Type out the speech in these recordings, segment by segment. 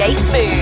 DJ Smooth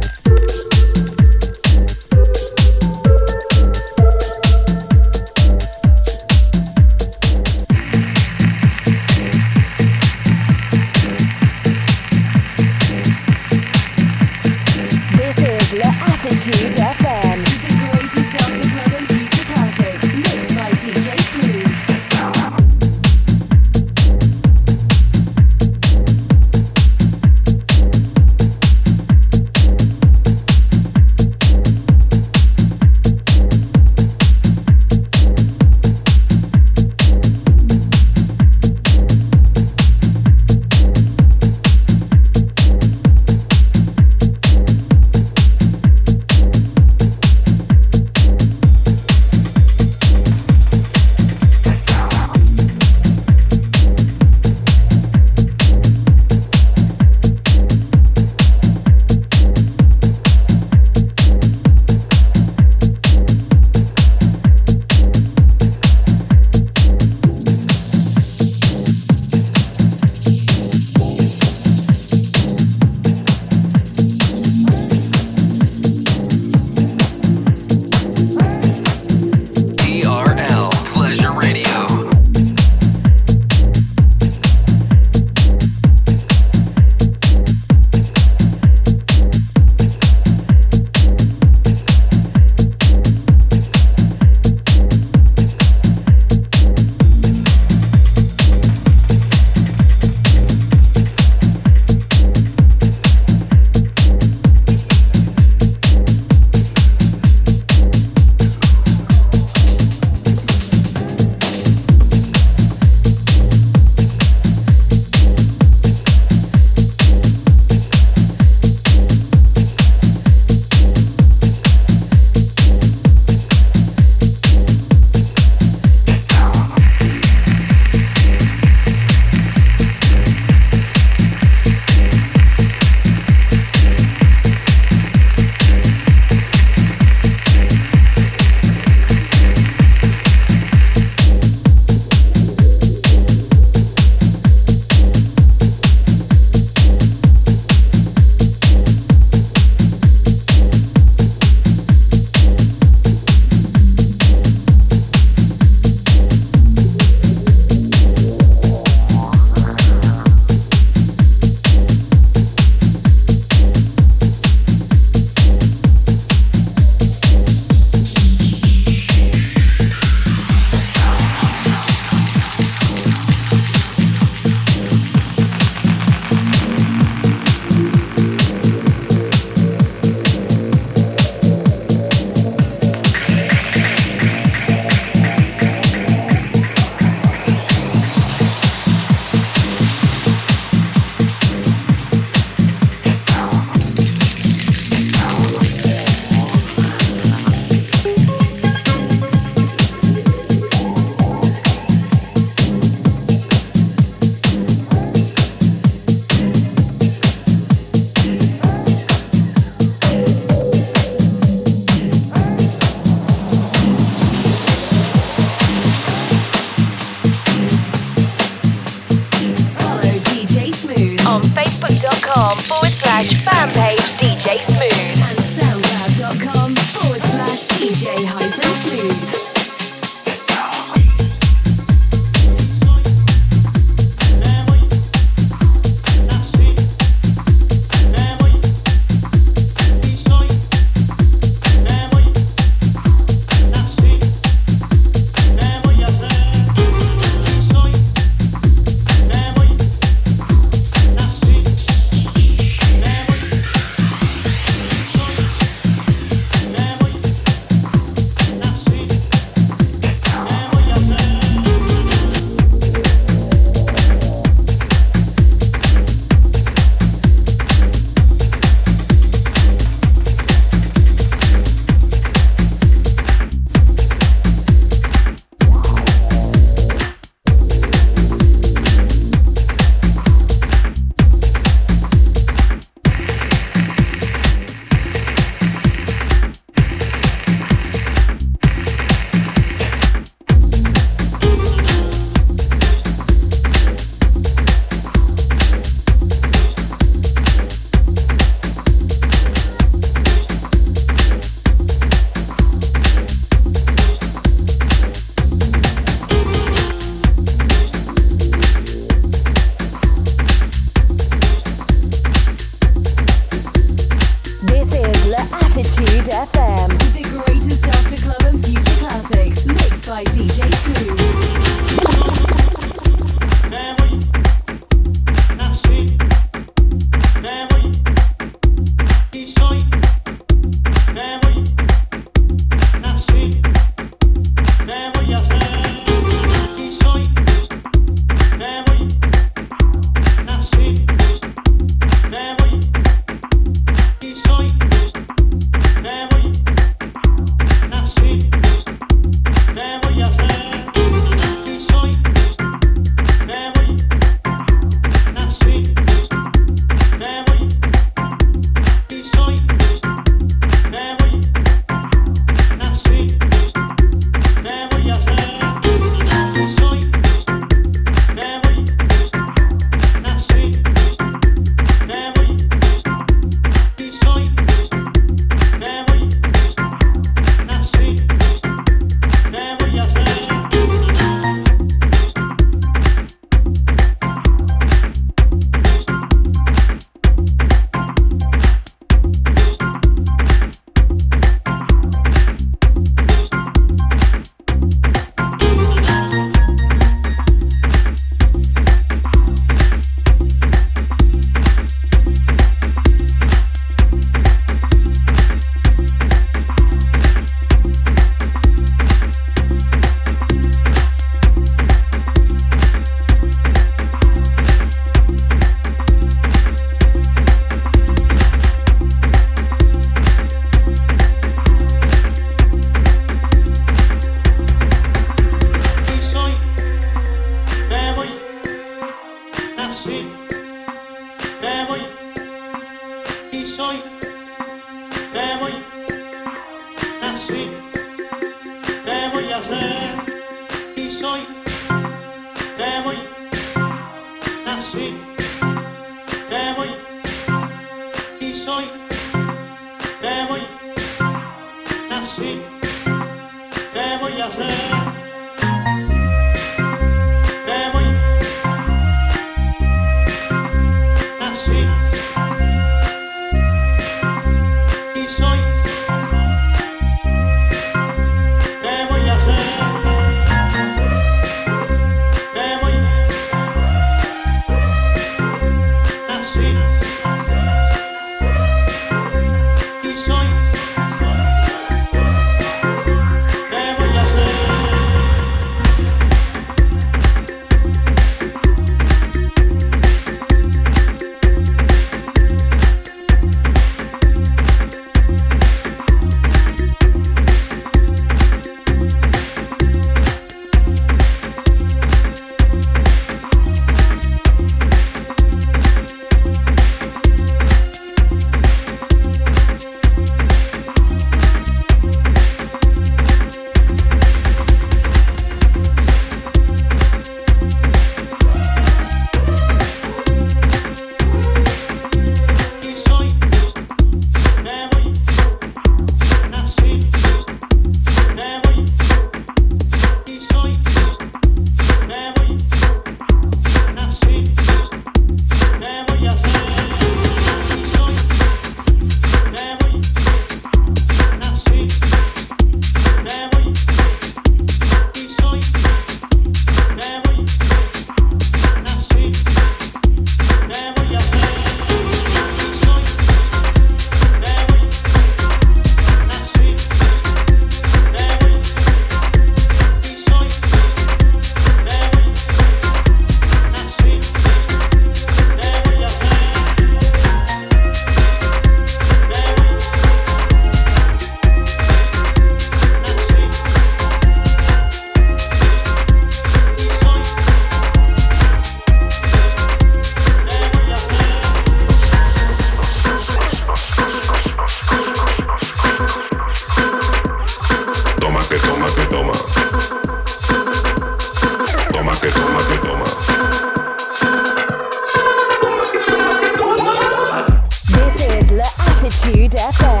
fashion.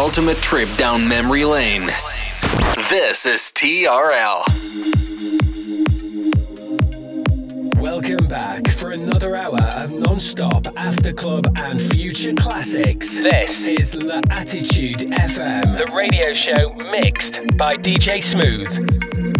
Ultimate trip down memory lane. This is TRL. Welcome back for another hour of non-stop after club and future classics. This is L'Attitude FM, the radio show mixed by DJ Smooth.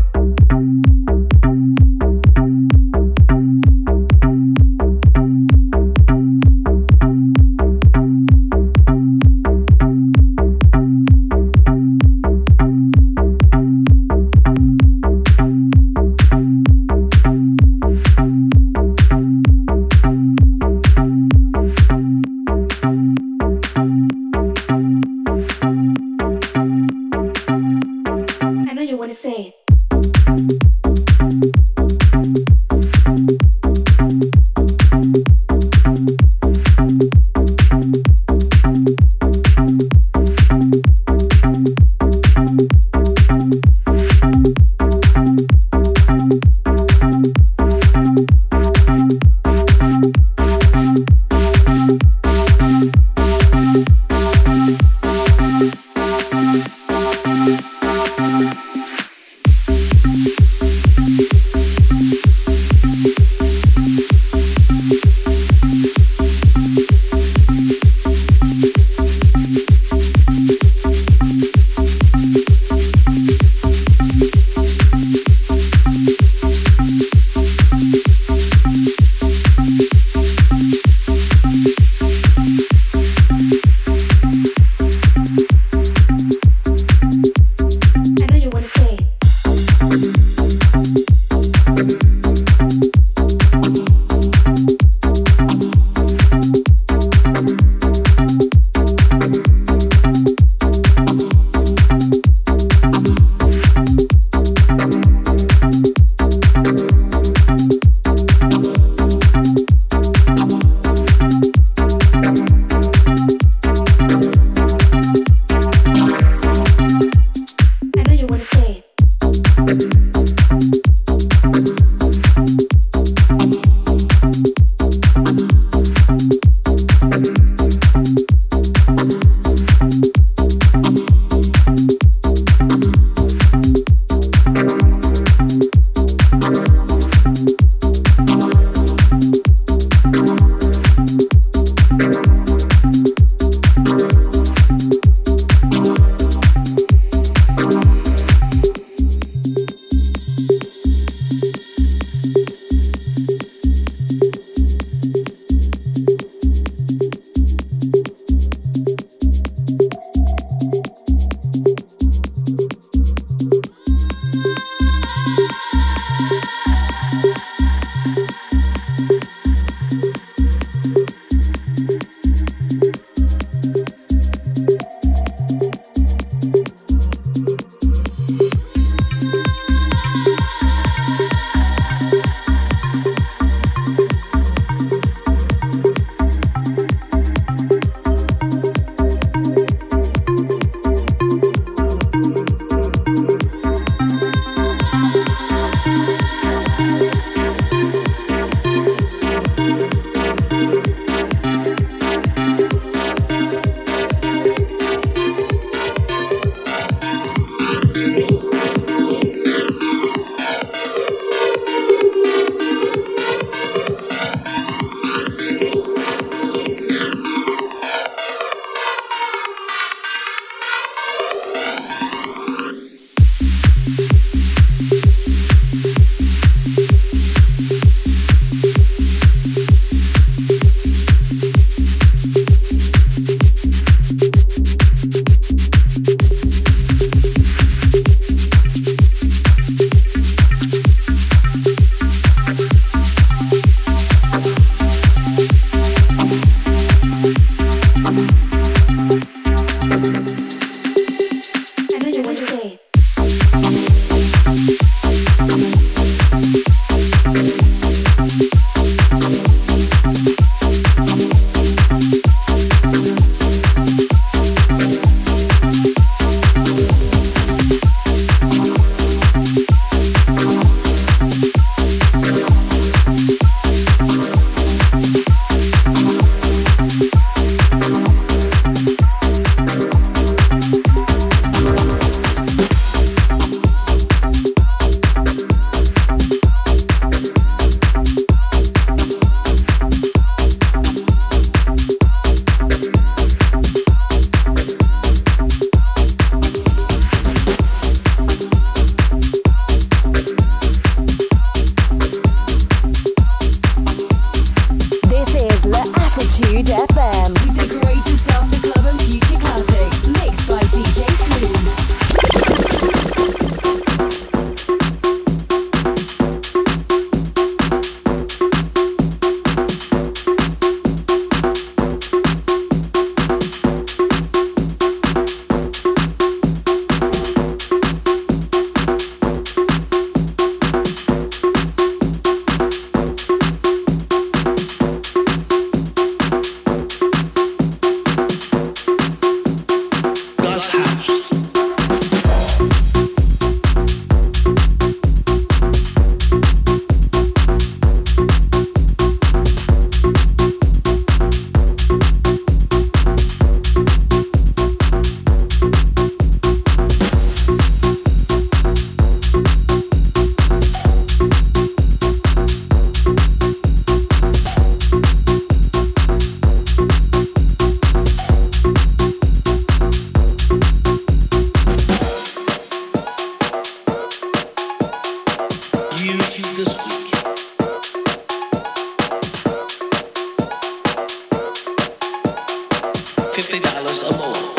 God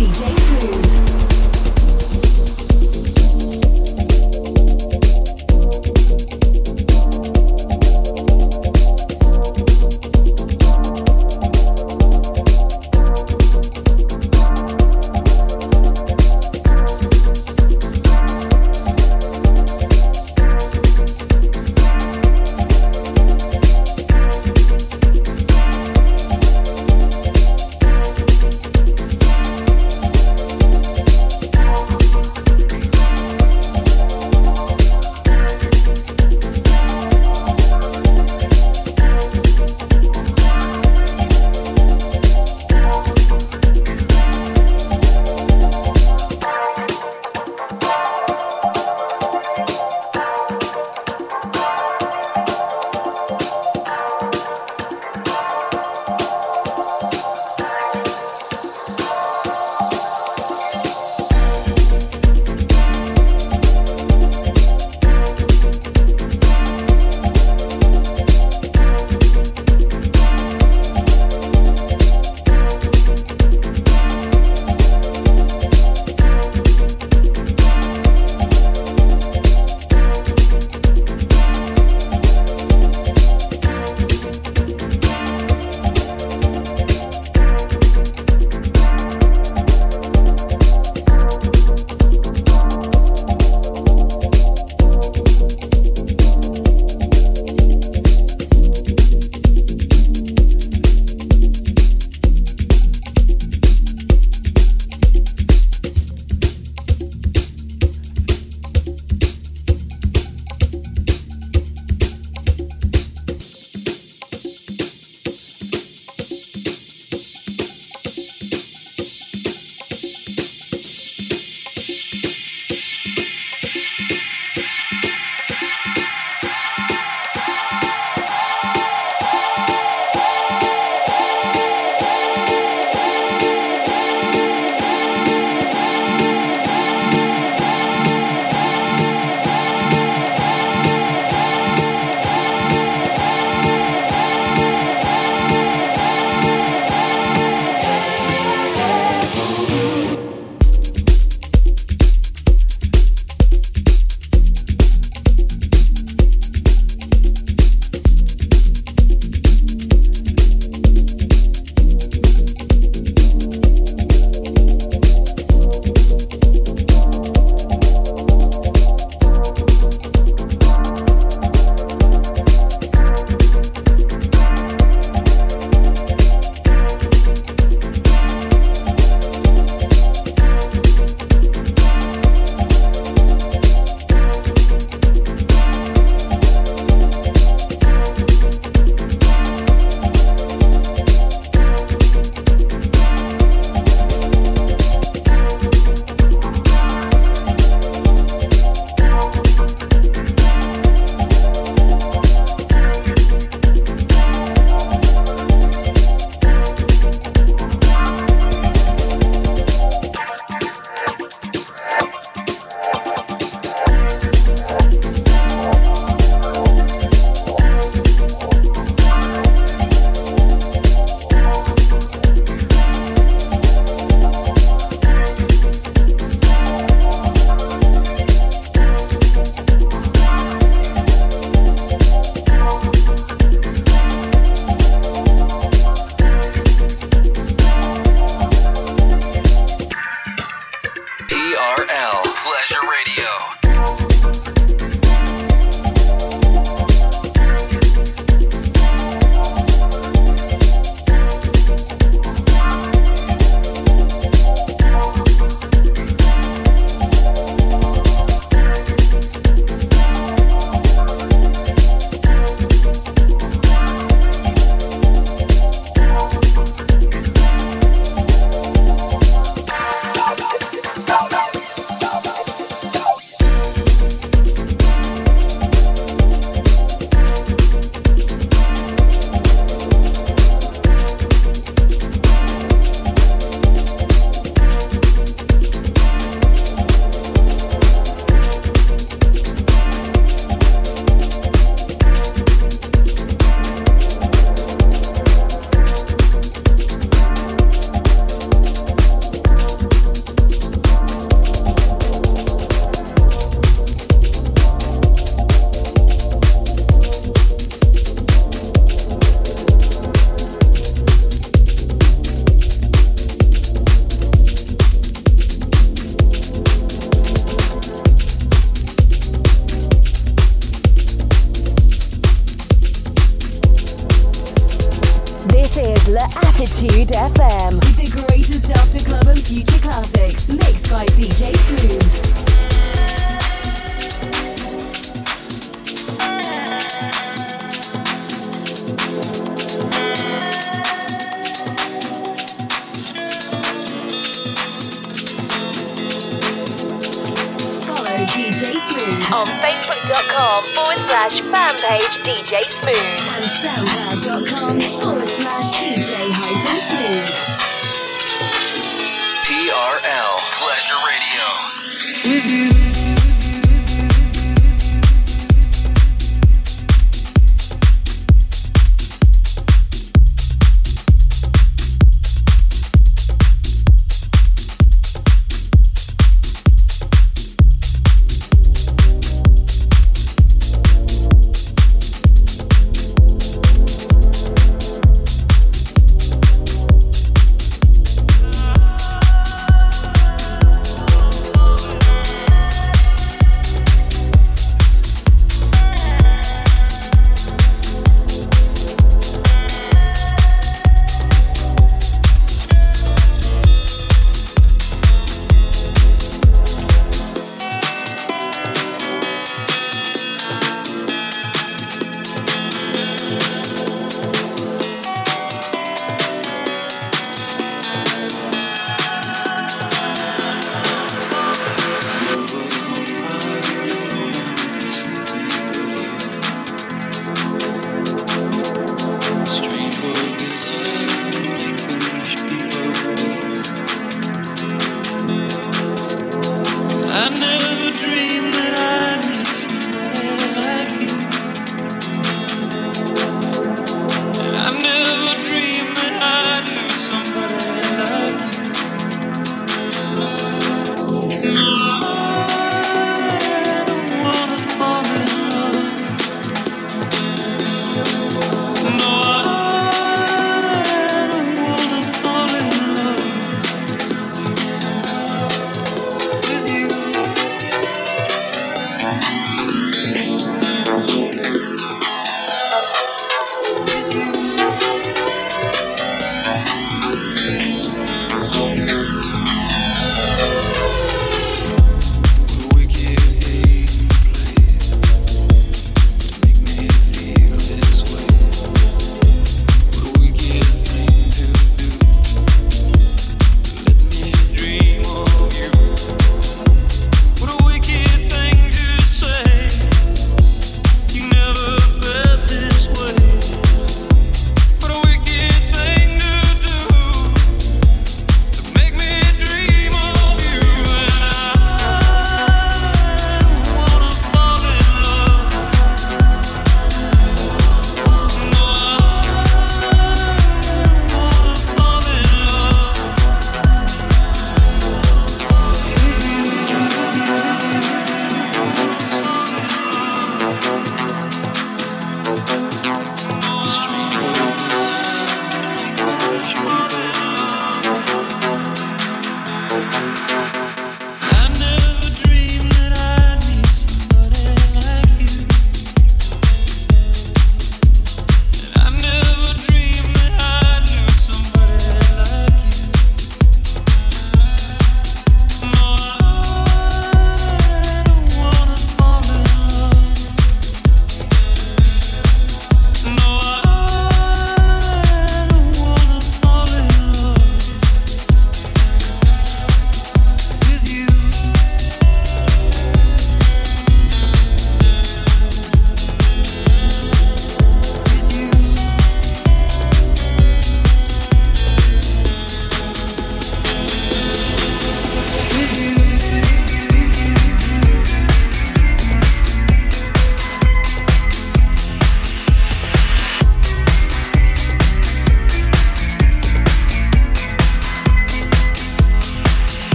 Easy.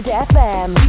Attitude FM